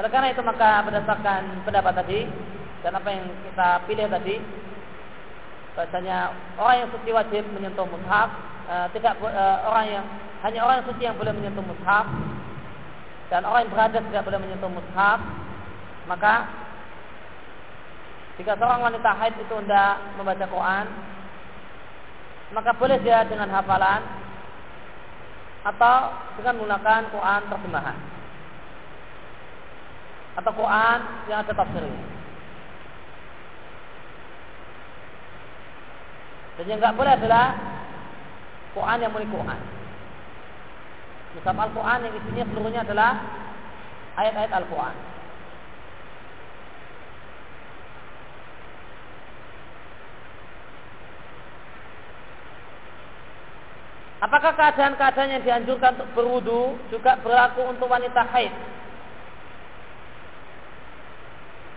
Oleh karena itu maka berdasarkan pendapat tadi dan apa yang kita pilih tadi, bahasanya orang yang suci wajib menyentuh mushaf, e, tidak e, orang yang hanya orang yang suci yang boleh menyentuh mushaf dan orang yang berada tidak boleh menyentuh mushaf, maka jika seorang wanita haid itu hendak membaca Quran, maka boleh dia dengan hafalan atau dengan menggunakan Quran terjemahan atau Quran yang ada tafsirnya. Dan yang nggak boleh adalah Quran yang murni Quran. Misal Al-Quran yang isinya seluruhnya adalah ayat-ayat Al-Quran. Apakah keadaan-keadaan yang dianjurkan untuk berwudu juga berlaku untuk wanita haid?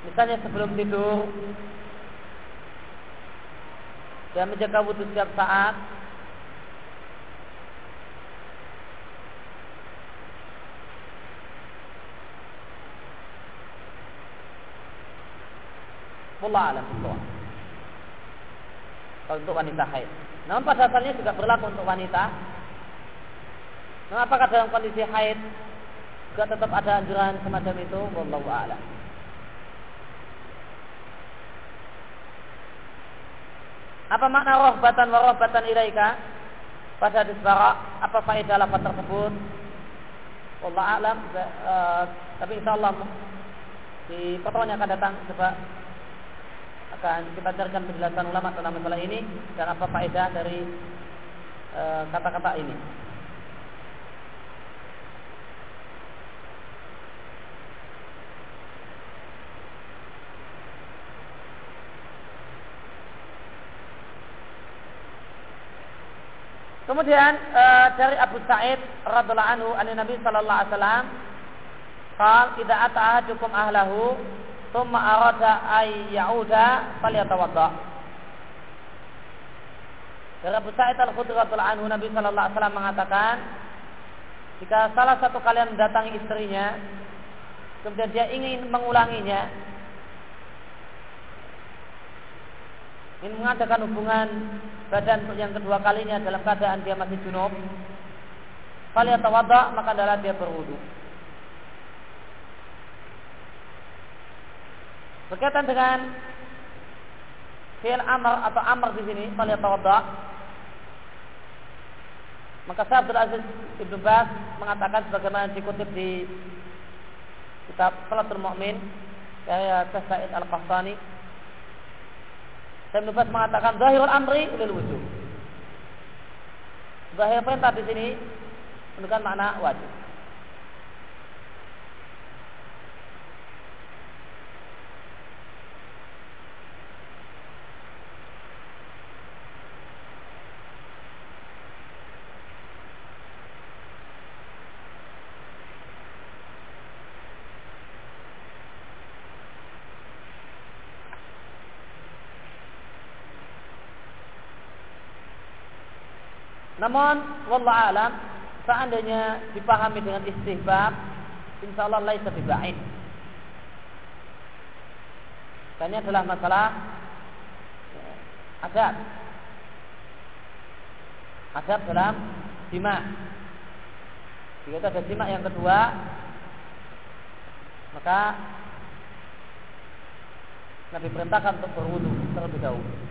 Misalnya sebelum tidur dan menjaga wudhu setiap saat Wallah alam Kalau untuk wanita haid namun pada asalnya juga berlaku untuk wanita. Nah, apakah dalam kondisi haid juga tetap ada anjuran semacam itu? Wallahu a'lam. Apa makna rohbatan wa rohbatan ilaika? Pada hadis bara, apa faedah lafaz tersebut? Wallahu a'lam. Uh, tapi insyaallah di pertemuan yang akan datang coba akan kita carikan penjelasan ulama tentang masalah ini dan apa faedah dari eh, kata-kata e, ini. Kemudian e, dari Abu Sa'id radhiallahu anhu an Nabi sallallahu alaihi wasallam idza ata ahadukum ahlahu Thumma arada ay ya'uda falyatawadda. Dari Abu Sa'id Al-Khudri anhu Nabi sallallahu alaihi wasallam mengatakan, jika salah satu kalian mendatangi istrinya, kemudian dia ingin mengulanginya, ingin mengadakan hubungan badan untuk yang kedua kalinya dalam keadaan dia masih junub, falyatawadda maka adalah dia berwudu. Berkaitan dengan fi'il amr atau amr di sini, falyatawadda. Maka Syekh Abdul Aziz Ibnu Bas mengatakan sebagaimana dikutip di kitab Salatul Mu'min karya Syekh Said Al-Qahtani. Syekh Ibnu Bas mengatakan zahirul amri lil wujub. Zahir perintah di sini menunjukkan makna wajib. Namun, wallah alam, seandainya dipahami dengan istihbab, insya Allah laisa biba'in. Dan ini adalah masalah ya, adab. Adab dalam jima. Jika ada jima yang kedua, maka Nabi perintahkan untuk berwudu terlebih dahulu.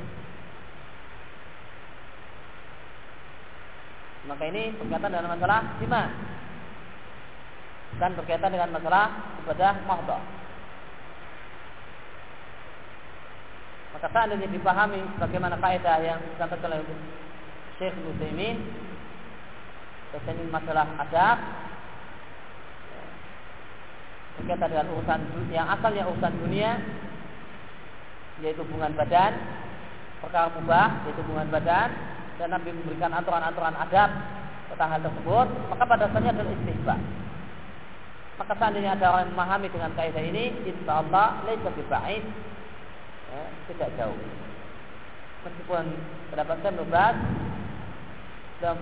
Maka ini berkaitan dengan masalah jima dan berkaitan dengan masalah ibadah mahdoh. Maka seandainya dipahami bagaimana kaidah yang disampaikan oleh Syekh Muslimin tentang masalah adab berkaitan dengan urusan yang asalnya urusan dunia yaitu hubungan badan perkara mubah yaitu hubungan badan dan Nabi memberikan aturan-aturan adab tentang hal tersebut maka pada dasarnya adalah istihbah maka seandainya ada orang yang memahami dengan kaidah ini insya Allah laisa biba'id. Ya, tidak jauh. Meskipun pendapat saya dan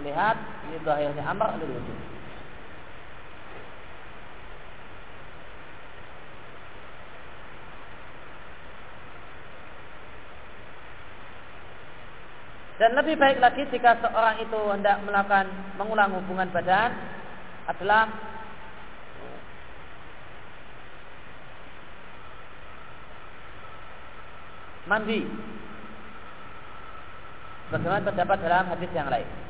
melihat ini akhirnya amar wujud Dan lebih baik lagi jika seorang itu hendak melakukan mengulang hubungan badan adalah mandi. Bagaimana terdapat dalam hadis yang lain.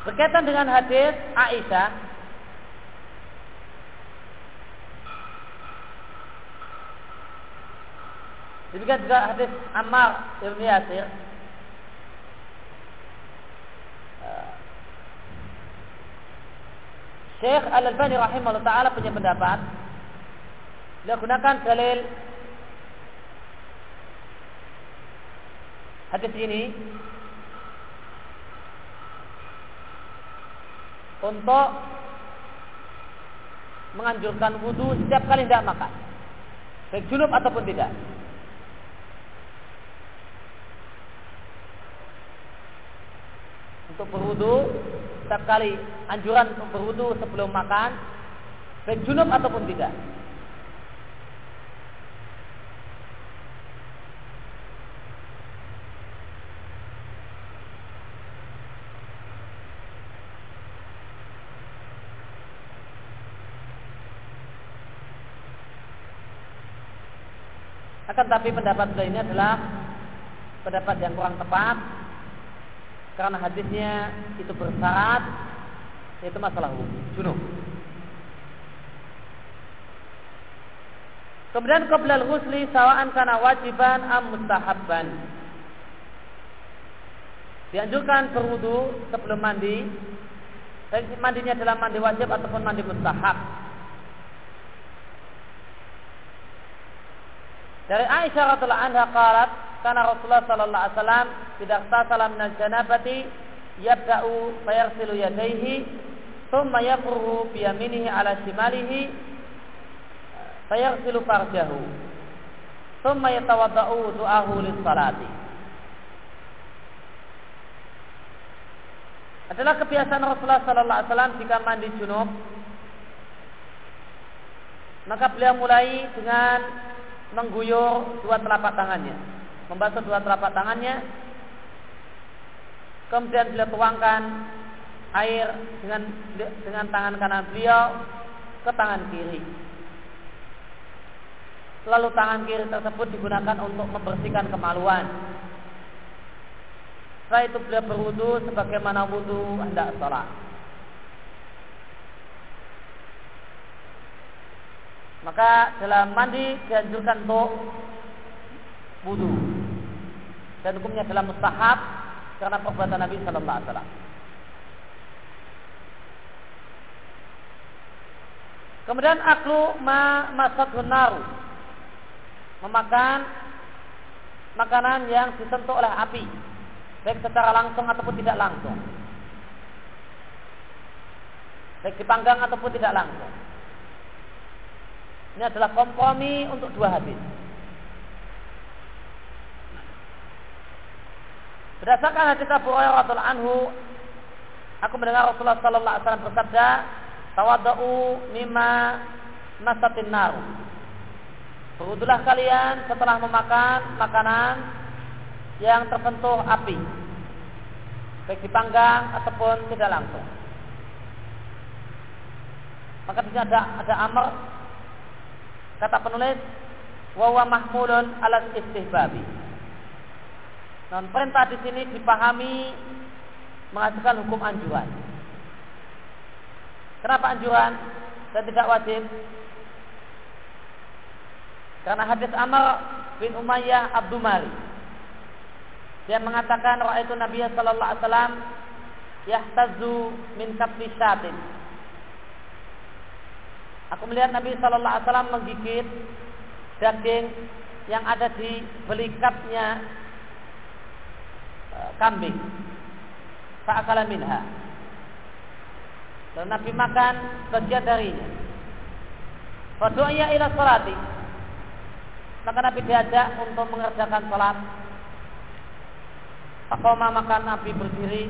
Berkaitan dengan hadis Aisyah. Demikian juga hadis Ammar Ibn Yasir. Syekh Al-Albani rahimahullah ta'ala punya pendapat. Dia gunakan dalil Hadis ini untuk menganjurkan wudhu setiap kali tidak makan, baik junub ataupun tidak. Untuk berwudhu setiap kali anjuran untuk berwudhu sebelum makan, baik junub ataupun tidak. Akan tapi pendapat beliau ini adalah pendapat yang kurang tepat karena hadisnya itu bersyarat yaitu masalah junub. Kemudian qoblal ghusli sawaan kana wajiban am mustahabban. Dianjurkan berwudu sebelum mandi. Baik mandinya adalah mandi wajib ataupun mandi mustahab. Dari Aisyah radhiallahu anha qalat karena Rasulullah sallallahu alaihi wasallam tidak tasala min janabati yabda'u fayarsilu yadayhi thumma yafruhu bi yaminihi ala shimalihi fayarsilu farjahu thumma yatawadda'u du'ahu lis-salati. Adalah kebiasaan Rasulullah sallallahu alaihi wasallam jika mandi junub maka beliau mulai dengan mengguyur dua telapak tangannya, membasuh dua telapak tangannya, kemudian beliau tuangkan air dengan dengan tangan kanan beliau ke tangan kiri. Lalu tangan kiri tersebut digunakan untuk membersihkan kemaluan. Setelah itu beliau berwudu sebagaimana wudu hendak sholat. Maka dalam mandi dianjurkan untuk wudhu dan hukumnya dalam mustahab karena perbuatan Nabi Sallallahu Alaihi Wasallam. Kemudian aklu ma naru memakan makanan yang disentuh oleh api baik secara langsung ataupun tidak langsung. baik dipanggang ataupun tidak langsung. Ini adalah kompromi untuk dua hadis. Berdasarkan hadis Abu Hurairah anhu, aku mendengar Rasulullah sallallahu alaihi wasallam bersabda, "Tawaddu mimma masatin nar." Berwudulah kalian setelah memakan makanan yang tersentuh api. Baik dipanggang ataupun tidak langsung. Maka di sini ada ada amr kata penulis wa mahmulun ala istihbabi. Non perintah di sini dipahami menghasilkan hukum anjuran. Kenapa anjuran dan tidak wajib? Karena hadis Amr bin Umayyah Abdul Malik. Dia mengatakan itu Nabi sallallahu alaihi wasallam yahtazu min kabli syatin. Aku melihat Nabi sallallahu alaihi wasallam menggigit daging yang ada di belikatnya e, kambing. Fa'akala minha. Dan Nabi makan bagian darinya. Fadu'ya ila salati maka Nabi diajak untuk mengerjakan sholat. Pakoma maka Nabi berdiri.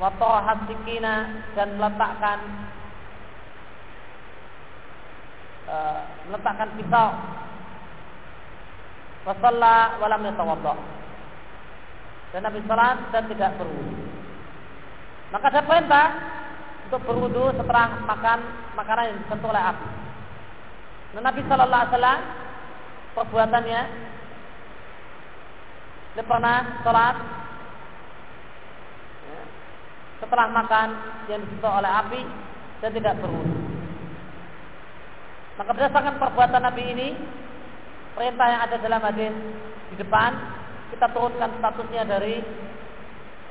Watohat sikina dan meletakkan uh, meletakkan pisau. Wasalla walam yatawadda. Dan Nabi sholat dan tidak berwudu. Maka ada perintah untuk berwudu setelah makan makanan yang disentuh oleh api. Nah, Nabi Shallallahu Alaihi Wasallam perbuatannya dia pernah sholat ya, setelah makan yang disentuh oleh api dan tidak berwudu. Maka berdasarkan perbuatan Nabi ini, perintah yang ada dalam hadis di depan kita turunkan statusnya dari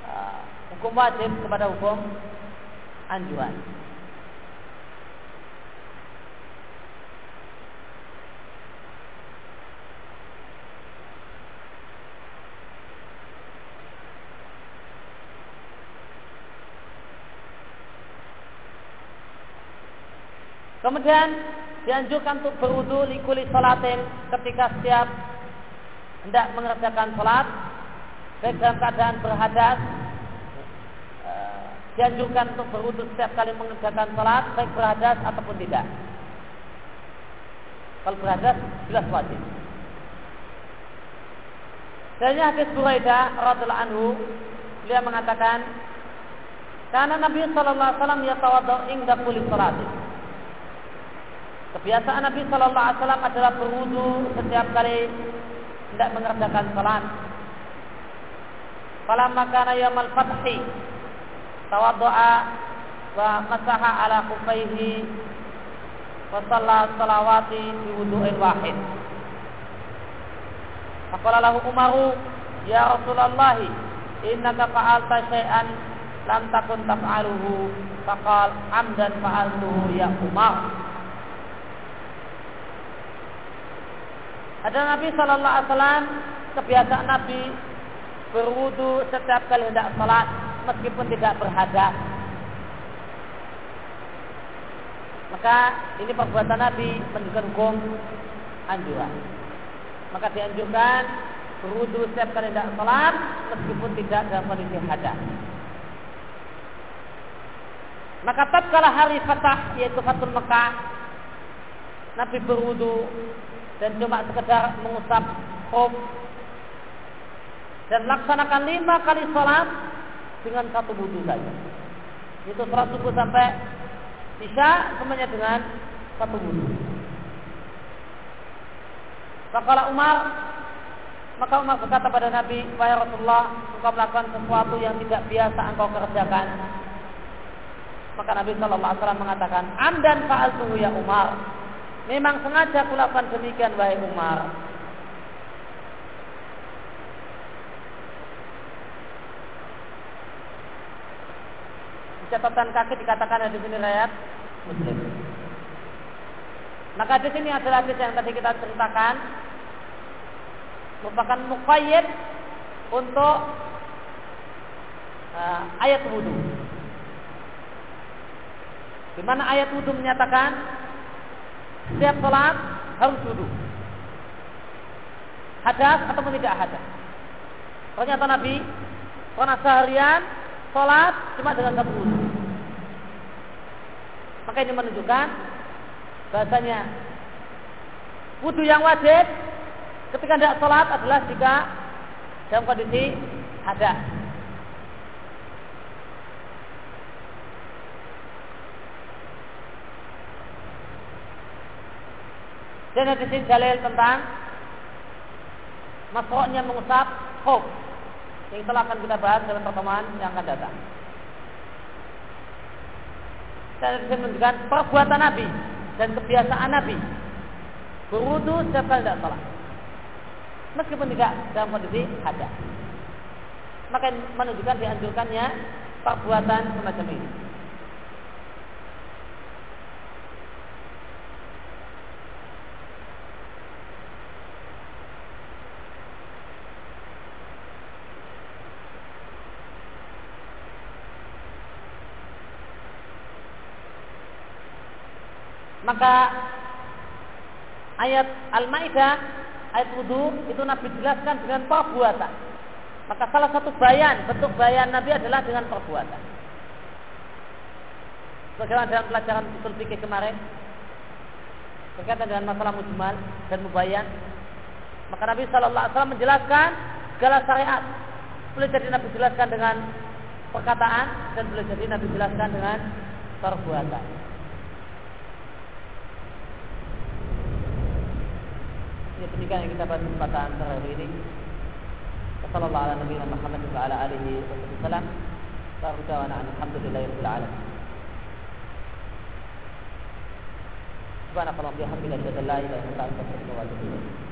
uh, hukum wajib kepada hukum anjuran. Kemudian dianjurkan untuk berwudu likuli salatin ketika setiap hendak mengerjakan salat baik dalam keadaan berhadas eh, dianjurkan untuk berwudu setiap kali mengerjakan salat baik berhadas ataupun tidak. Kalau berhadas jelas wajib. Dan hadis Buraidah radhiallahu anhu beliau mengatakan karena Nabi sallallahu alaihi wasallam yatawaddu inda kulli salatin Kebiasaan Nabi Shallallahu Alaihi Wasallam adalah berwudu setiap kali tidak mengerjakan salat. Falamma kana yaumul fathi tawaddu'a wa masaha ala kufaihi wa shalla salawati bi wudu'in wahid. Faqala lahu Umaru ya Rasulullah innaka fa'alta syai'an lam takun taf'aluhu faqal amdan fa'altuhu ya Umar Ada Nabi Shallallahu Alaihi Wasallam kebiasaan Nabi berwudu setiap kali hendak sholat meskipun tidak berhadas. Maka ini perbuatan Nabi menunjukkan hukum anjuran. Maka dianjurkan berwudu setiap kali hendak sholat meskipun tidak dalam kondisi hadas. Maka tatkala hari Fatah yaitu Fatul Mekah Nabi berwudu dan cuma sekedar mengusap khuf dan laksanakan lima kali sholat dengan satu wudhu saja. Itu sholat subuh sampai isya semuanya dengan satu wudhu. Maka Umar maka Umar berkata pada Nabi, Wahai Rasulullah, engkau melakukan sesuatu yang tidak biasa engkau kerjakan. Maka Nabi Shallallahu Alaihi Wasallam mengatakan, Amdan fa'altuhu ya Umar. Memang sengaja kulakukan demikian wahai Umar. catatan kaki dikatakan di sini rakyat muslim. Maka di sini adalah hadis yang tadi kita ceritakan merupakan muqayyid untuk uh, ayat wudhu. Di mana ayat wudhu menyatakan setiap sholat harus wudhu. Hadas atau tidak hadas. Ternyata Nabi pernah seharian sholat cuma dengan satu wudhu. Maka ini menunjukkan bahasanya wudhu yang wajib ketika tidak sholat adalah jika dalam kondisi hadas. Dan ada sini dalil tentang masuknya mengusap khuf yang telah akan kita bahas dalam pertemuan yang akan datang. Dan bisa menunjukkan perbuatan Nabi dan kebiasaan Nabi berwudu setiap kali tidak salah. Meskipun tidak dalam kondisi ada. Maka menunjukkan dianjurkannya perbuatan semacam ini. Maka ayat Al-Maidah, ayat wudhu itu Nabi jelaskan dengan perbuatan. Maka salah satu bayan, bentuk bayan Nabi adalah dengan perbuatan. Bagaimana dalam pelajaran usul fikih kemarin berkaitan dengan masalah mujmal dan mubayan, maka Nabi Wasallam menjelaskan segala syariat. Boleh jadi Nabi jelaskan dengan perkataan dan boleh jadi Nabi jelaskan dengan perbuatan. Ya demikian yang kita bahas kesempatan terakhir ini. Wassalamualaikum warahmatullahi wabarakatuh. Wa ala alihi. Wa alhamdulillahirabbil alamin. Subhanallahi wa bihamdihi, la ilaha illa anta, astaghfiruka.